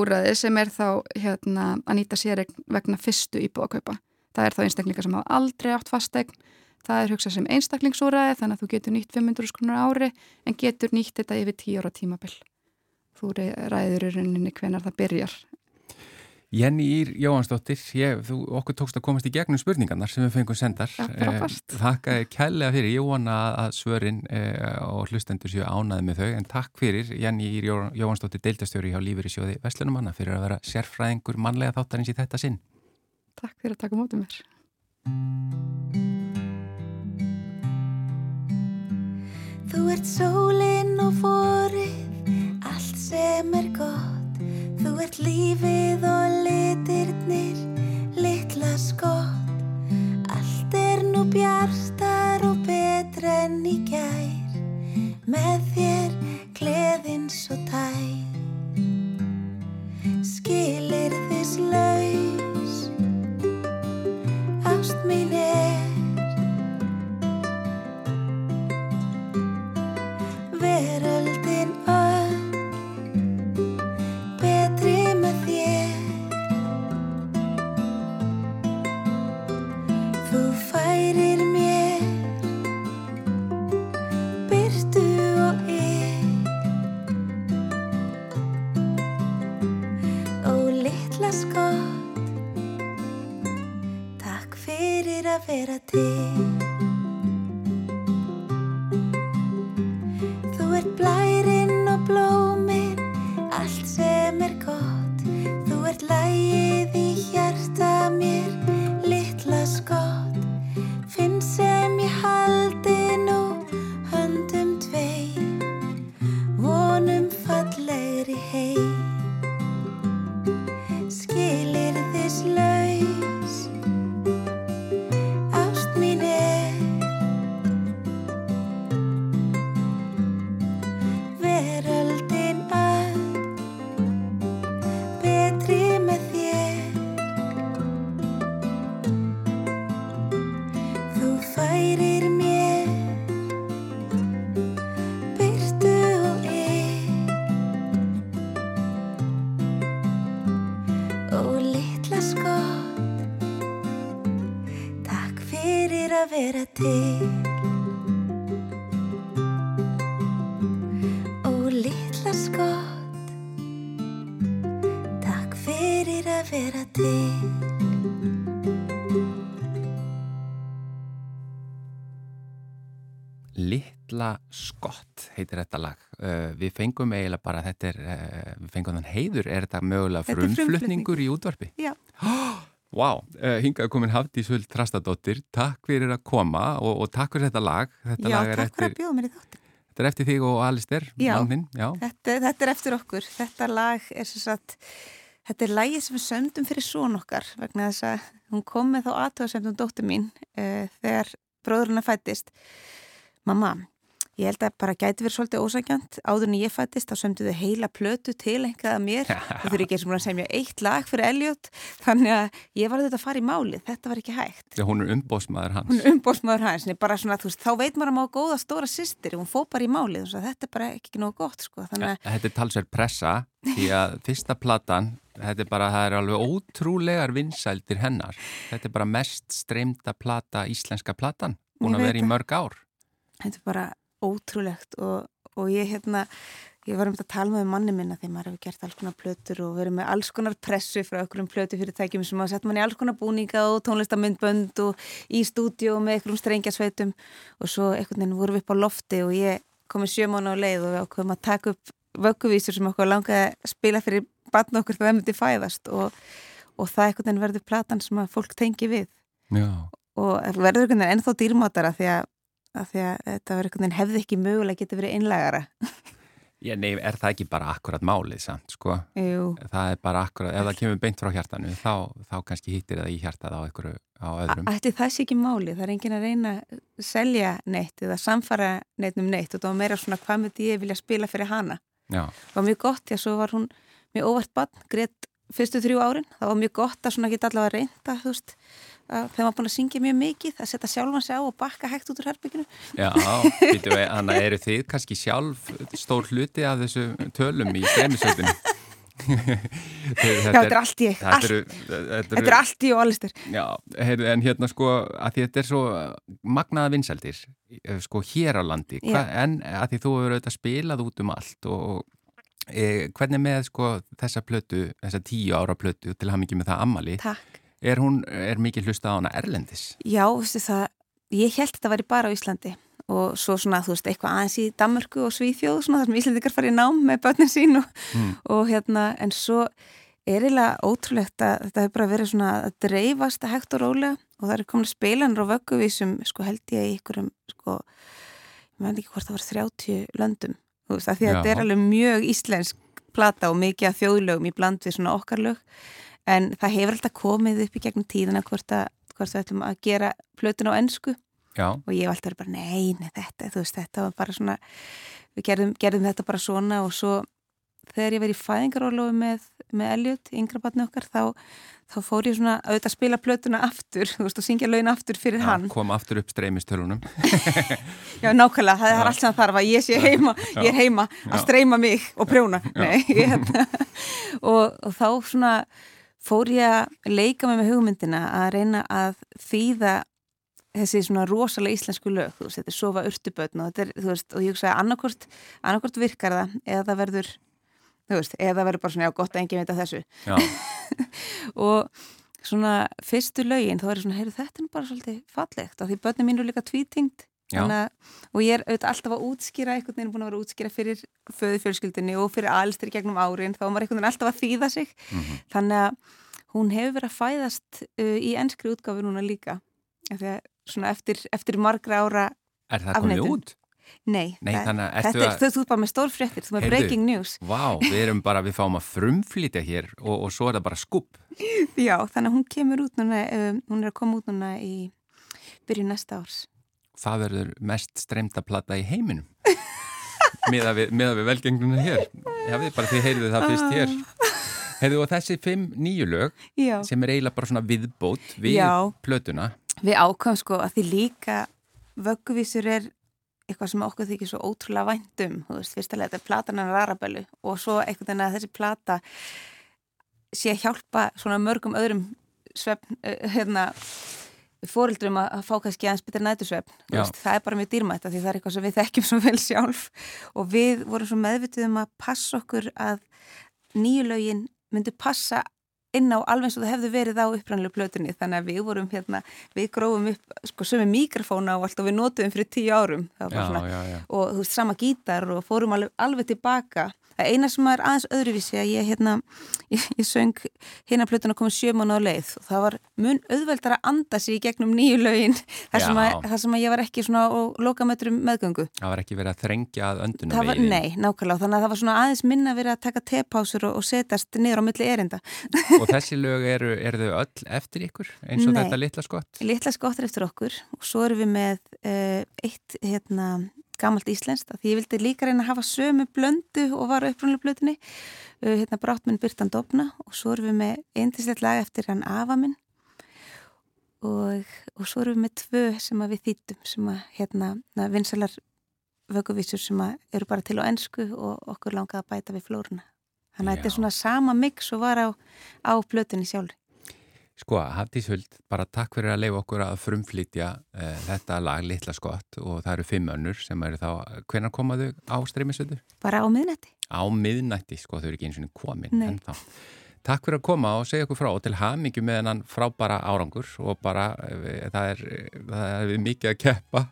úrræði sem er þá hérna, að nýta sér vegna fyrstu íbúðakaupa. Það er þá einstaklingar sem hafa aldrei átt fastegn. Það er hugsað sem einstaklingsúrræði þannig að þú getur nýtt 500 krónur ári en getur nýtt þetta yfir 10 ára tímabill. Þú ræður í rauninni hvenar það byrjar. Jenny Ír Jóhansdóttir, ég, þú, okkur tókst að komast í gegnum spurningarnar sem við fengum sendar. Já, frábært. Eh, Þakka þér kærlega fyrir, ég vona að svörin eh, og hlustendur séu ánaði með þau, en takk fyrir Jenny Ír Jó, Jóhansdóttir, deildastjóri hjá Lífeyri sjóði Vestlunumanna fyrir að vera sérfræðingur mannlega þáttarins í þetta sinn. Takk fyrir að taka mótið mér. Þú ert sólinn og forið, allt sem er gott. Þú ert lífið og litirnir, litla skott. Allt er nú bjarstar og betra enn í gær. Með þér gleðin svo tær. Skilir þess laug ást mín er. Veröldin öll fyrir að vera til Þú heitir þetta lag. Uh, við fengum eiginlega bara, þetta er, uh, við fengum þann heiður, er þetta mögulega frumflutningur í útvarpi? Já. Vá, wow, uh, hingað komin Hafdís Huld Trastadóttir, takk fyrir að koma og, og takk fyrir þetta lag. Þetta Já, lag er takk fyrir eftir, að bjóða mér í þáttin. þetta er eftir þig og Alister, Já. Já, Þetta, þetta er eftir okkur. Þetta lag er sem sagt, þetta er lagið sem við sömdum fyrir són okkar vegna þess að hún kom með þá aðtöðasendum dóttur mín uh, þegar bróðurinn fættist. Mamma, ég held að bara gæti verið svolítið ósækjant. Áður en ég fættist þá sömdu þau heila plötu til einhverjað mér. Þau þurfi ekki að semja eitt lag fyrir Elliot. Þannig að ég var þetta að fara í málið. Þetta var ekki hægt. þegar hún er umbósmaður hans. Hún er umbóðsmaður hans, svona, þú veist, þá veit maður að má góða stóra systir, hún fó bara í málið, að þetta er bara ekki nógu gott, sko, að, Þetta er talsverð pressa því að fyrsta platan, þetta er bara, það er alveg ótrúlegar vinsældir hennar. Þetta ótrúlegt og, og ég, hérna, ég var um þetta að tala með manni minna því maður hefur gert alls konar plötur og verið með alls konar pressu frá okkur um plötu fyrirtækjum sem að setja mann í alls konar búninga og tónlistamindbönd og í stúdíu með einhverjum strengjasveitum og svo einhvern veginn vorum við upp á lofti og ég komið sjömána á leið og við ákveðum að taka upp vögguvísur sem okkur langaði að spila fyrir batna okkur þegar það myndi fæðast og, og það einhvern veginn verður platan sem að fólk tengi við Já. og verður einhvern veginn ennþá dýrmátara því að, að því að þetta einhvern veginn hefði ekki mögulega getið verið einlægara. Já, nei, er það ekki bara akkurat málið samt, sko? Jú, Það er bara akkurat, ef það kemur beint frá hjartanu, þá, þá kannski hittir það í hjartað á einhverju, á öðrum. ætti það sé ekki máli það er enginn að reyna að selja neitt eða samfara neitt um neitt. Og var meira svona hvað myndi ég vilja spila fyrir hana? Já, það var mjög gott, að svo var hún mjög óvart bann, greitt fyrstu þrjú árin. Það var mjög gott að svona geta allavega reynda þú veist, þegar maður búin að syngja mjög mikið að setja sjálfan sig á og bakka hægt út úr herbygginu já, þannig að eru þið kannski sjálf stór hluti af þessu tölum í streymisveitinu? Já, þetta er allt ég, Þetta er allt ég og allistur Já, en hérna sko að þetta er svo magnaða vinsældir sko hér á landi Hva, en að því þú hefur auðvitað spilað út um allt og e, hvernig með sko þessa plötu þessa tíu ára plötu til að hafa mikið með það ammali Takk er hún, er mikið hlusta á hana erlendis? Já, veistu það, ég held þetta væri bara á Íslandi og svo svona, þú veist, eitthvað aðeins í Danmörku og Svíþjóð, svona þar sem Íslandikar farið nám með börnin sín og, Mm. og hérna, en svo er eiginlega ótrúlegt að þetta hefur bara verið svona að dreifast að hægt og rólega og það eru komin spilanur á vögguvísum, sko held ég í ykkurum, sko, ég veit ekki hvort það var 30 löndum, þú veist, að því að þetta er alveg mjög íslensk plata og mikið af þjóðlögum í bland við svona okkar lög en það hefur alltaf komið upp í gegnum tíðina hvort, að, hvort við ætlum að gera plötun á ennsku Já, og ég hef alltaf bara nei, nei, þetta, þú veist, þetta var bara svona við gerðum, gerðum þetta bara svona. Og svo þegar ég verið í fæðingarólofu með, með Elliot, yngra batni okkar þá, þá fór ég svona auðvitað að spila plötuna aftur, þú veist, og syngja lögin aftur fyrir Já, hann. kom aftur upp streymistölunum Já, nákvæmlega, það er allt sem það þarf að ég sé heima, ég er heima að streyma mig og prjóna, nei, ég og, og þá svona fór ég að leika með með hugmyndina að reyna að þýða þessi svona rosalega íslensku lög þú veist, þetta er sofa urtubötn og er, og ég hugsa að annarkort, annarkort virkar það eða það verður, þú veist, eða það verður bara svona, já, gott að enginn veit að þessu. Og svona fyrstu lögin þá er ég svona, heyrðu þetta er bara svolítið fallegt af því börnum mín eru líka tvítingt og ég er auðvitað alltaf að útskýra einhvern veginn búin að vera að útskýra fyrir föðu fjölskyldunni og fyrir alstir gegnum árin þá maður einhvern veginn alltaf að þýða sig Mhm. þannig að hún hefur verið að fæðast uh, í ennskri útgáfi núna líka að svona eftir, eftir margra ára er það komið Afneitun. út? nei, Nei, það- þetta er, að- þú ert bara með stór fréttir, þú er breaking news Vá, við erum bara, við fáum að frumflýtja hér og, og svo er það bara skupp já, þannig að hún kemur út núna um, hún er að koma út núna í byrju næsta árs Það verður mest streymda plata í heiminum? Miða við, miðað við velgengnuna hér. Já, við bara þið heyrðu það fyrst hér. Heyrðu og þessi fimm nýju lög já. sem er eiginlega bara svona viðbót við Já. plötuna. Við ákvæmum sko að því líka vögguvísur er eitthvað sem okkur þykir svo ótrúlega væntum þú veist, fyrstulega þetta er platan hennar Arabellu og svo einhvern veginn að þessi plata sé að hjálpa svona mörgum öðrum svefn, uh, hérna fóreldrum að, fá kannski aðeins betur veist, það er bara mjög dýrmætt því það er eitthvað sem við þekkjum svo vel sjálf. Og við vorum svo meðvitið um að passa okkur að nýju lögin myndu passa inn á alveg eins og það hefði verið á upprannlega plötunni. Þannig að við vorum hérna, við grófum upp sko sömu mikrofóna og allt og við notuðum fyrir tíu árum. Já, já, já. Og þú veist sama gítar og fórum alveg, alveg tilbaka það eina sem er aðeins öðruvísi að ég hérna, ég, ég söng hérna plötuna komið sjö mánu á leið og það var mun auðveldar að anda sig í gegnum nýju lögin þar sem, að, þar sem að ég var ekki svona á lokametrum meðgöngu Það var ekki verið að þrengja að öndunum var, nei, nákvæmlega, þannig að það var svona aðeins minna verið að taka tepásur og, og setast niður á milli erinda. Og þessi lög eru, eru þau öll eftir ykkur eins og Nei. þetta litla skott Litla skottir eftir okkur og svo erum við með uh, eitt hérna, gamalt íslenskt að ég vildi líka reyna að hafa sömu blöndu og var á upprunnulega blötunni uh, hérna Bráttminn Byrtan Dobna og svo erum við með eindislegt lag eftir hann Afa minn. Og, og svo erum við með tvö sem við þýttum sem að hérna na, vinsalar vökuvísur sem að eru bara til á ennsku og okkur langaði að bæta við flóruna. Þannig að þetta er svona sama mix og var á, á blötunni sjálfur Sko, Hafdís Huld, bara takk fyrir að leifa okkur að frumflytja uh, þetta lag litla skott og það eru fimm önnur sem eru þá, hvenær komaðu á streymisöðu? bara á miðnætti Á miðnætti, sko, þau eru ekki eins og komin Nei. en þá. Takk fyrir að koma og segja okkur frá og til hamingju með hennan frábæra árangur og bara, eh, það er, það er mikið að keppa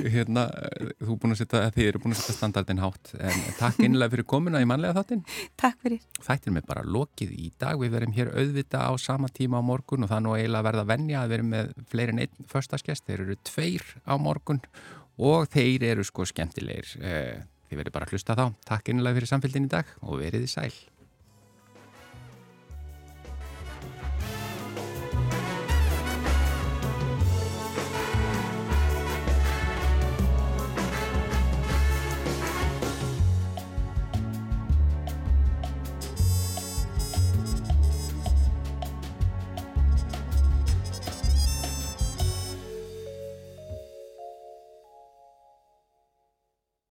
hérna, eh, þú búin setja, þið eru búin að setja standardin hátt en takk innlega fyrir komuna í mannlega þáttinn. Takk fyrir. Þættir með bara lokið í dag, við verum hér auðvita á sama tíma á morgun og það nú eiginlega verða að venja að verum með fleiri en einn förstaskest, þeir eru tveir á morgun og þeir eru sko skemmtilegir, Eh, þið verður bara að hlusta þá. Takk innlega fyrir samfélgin í dag og verið í sæl.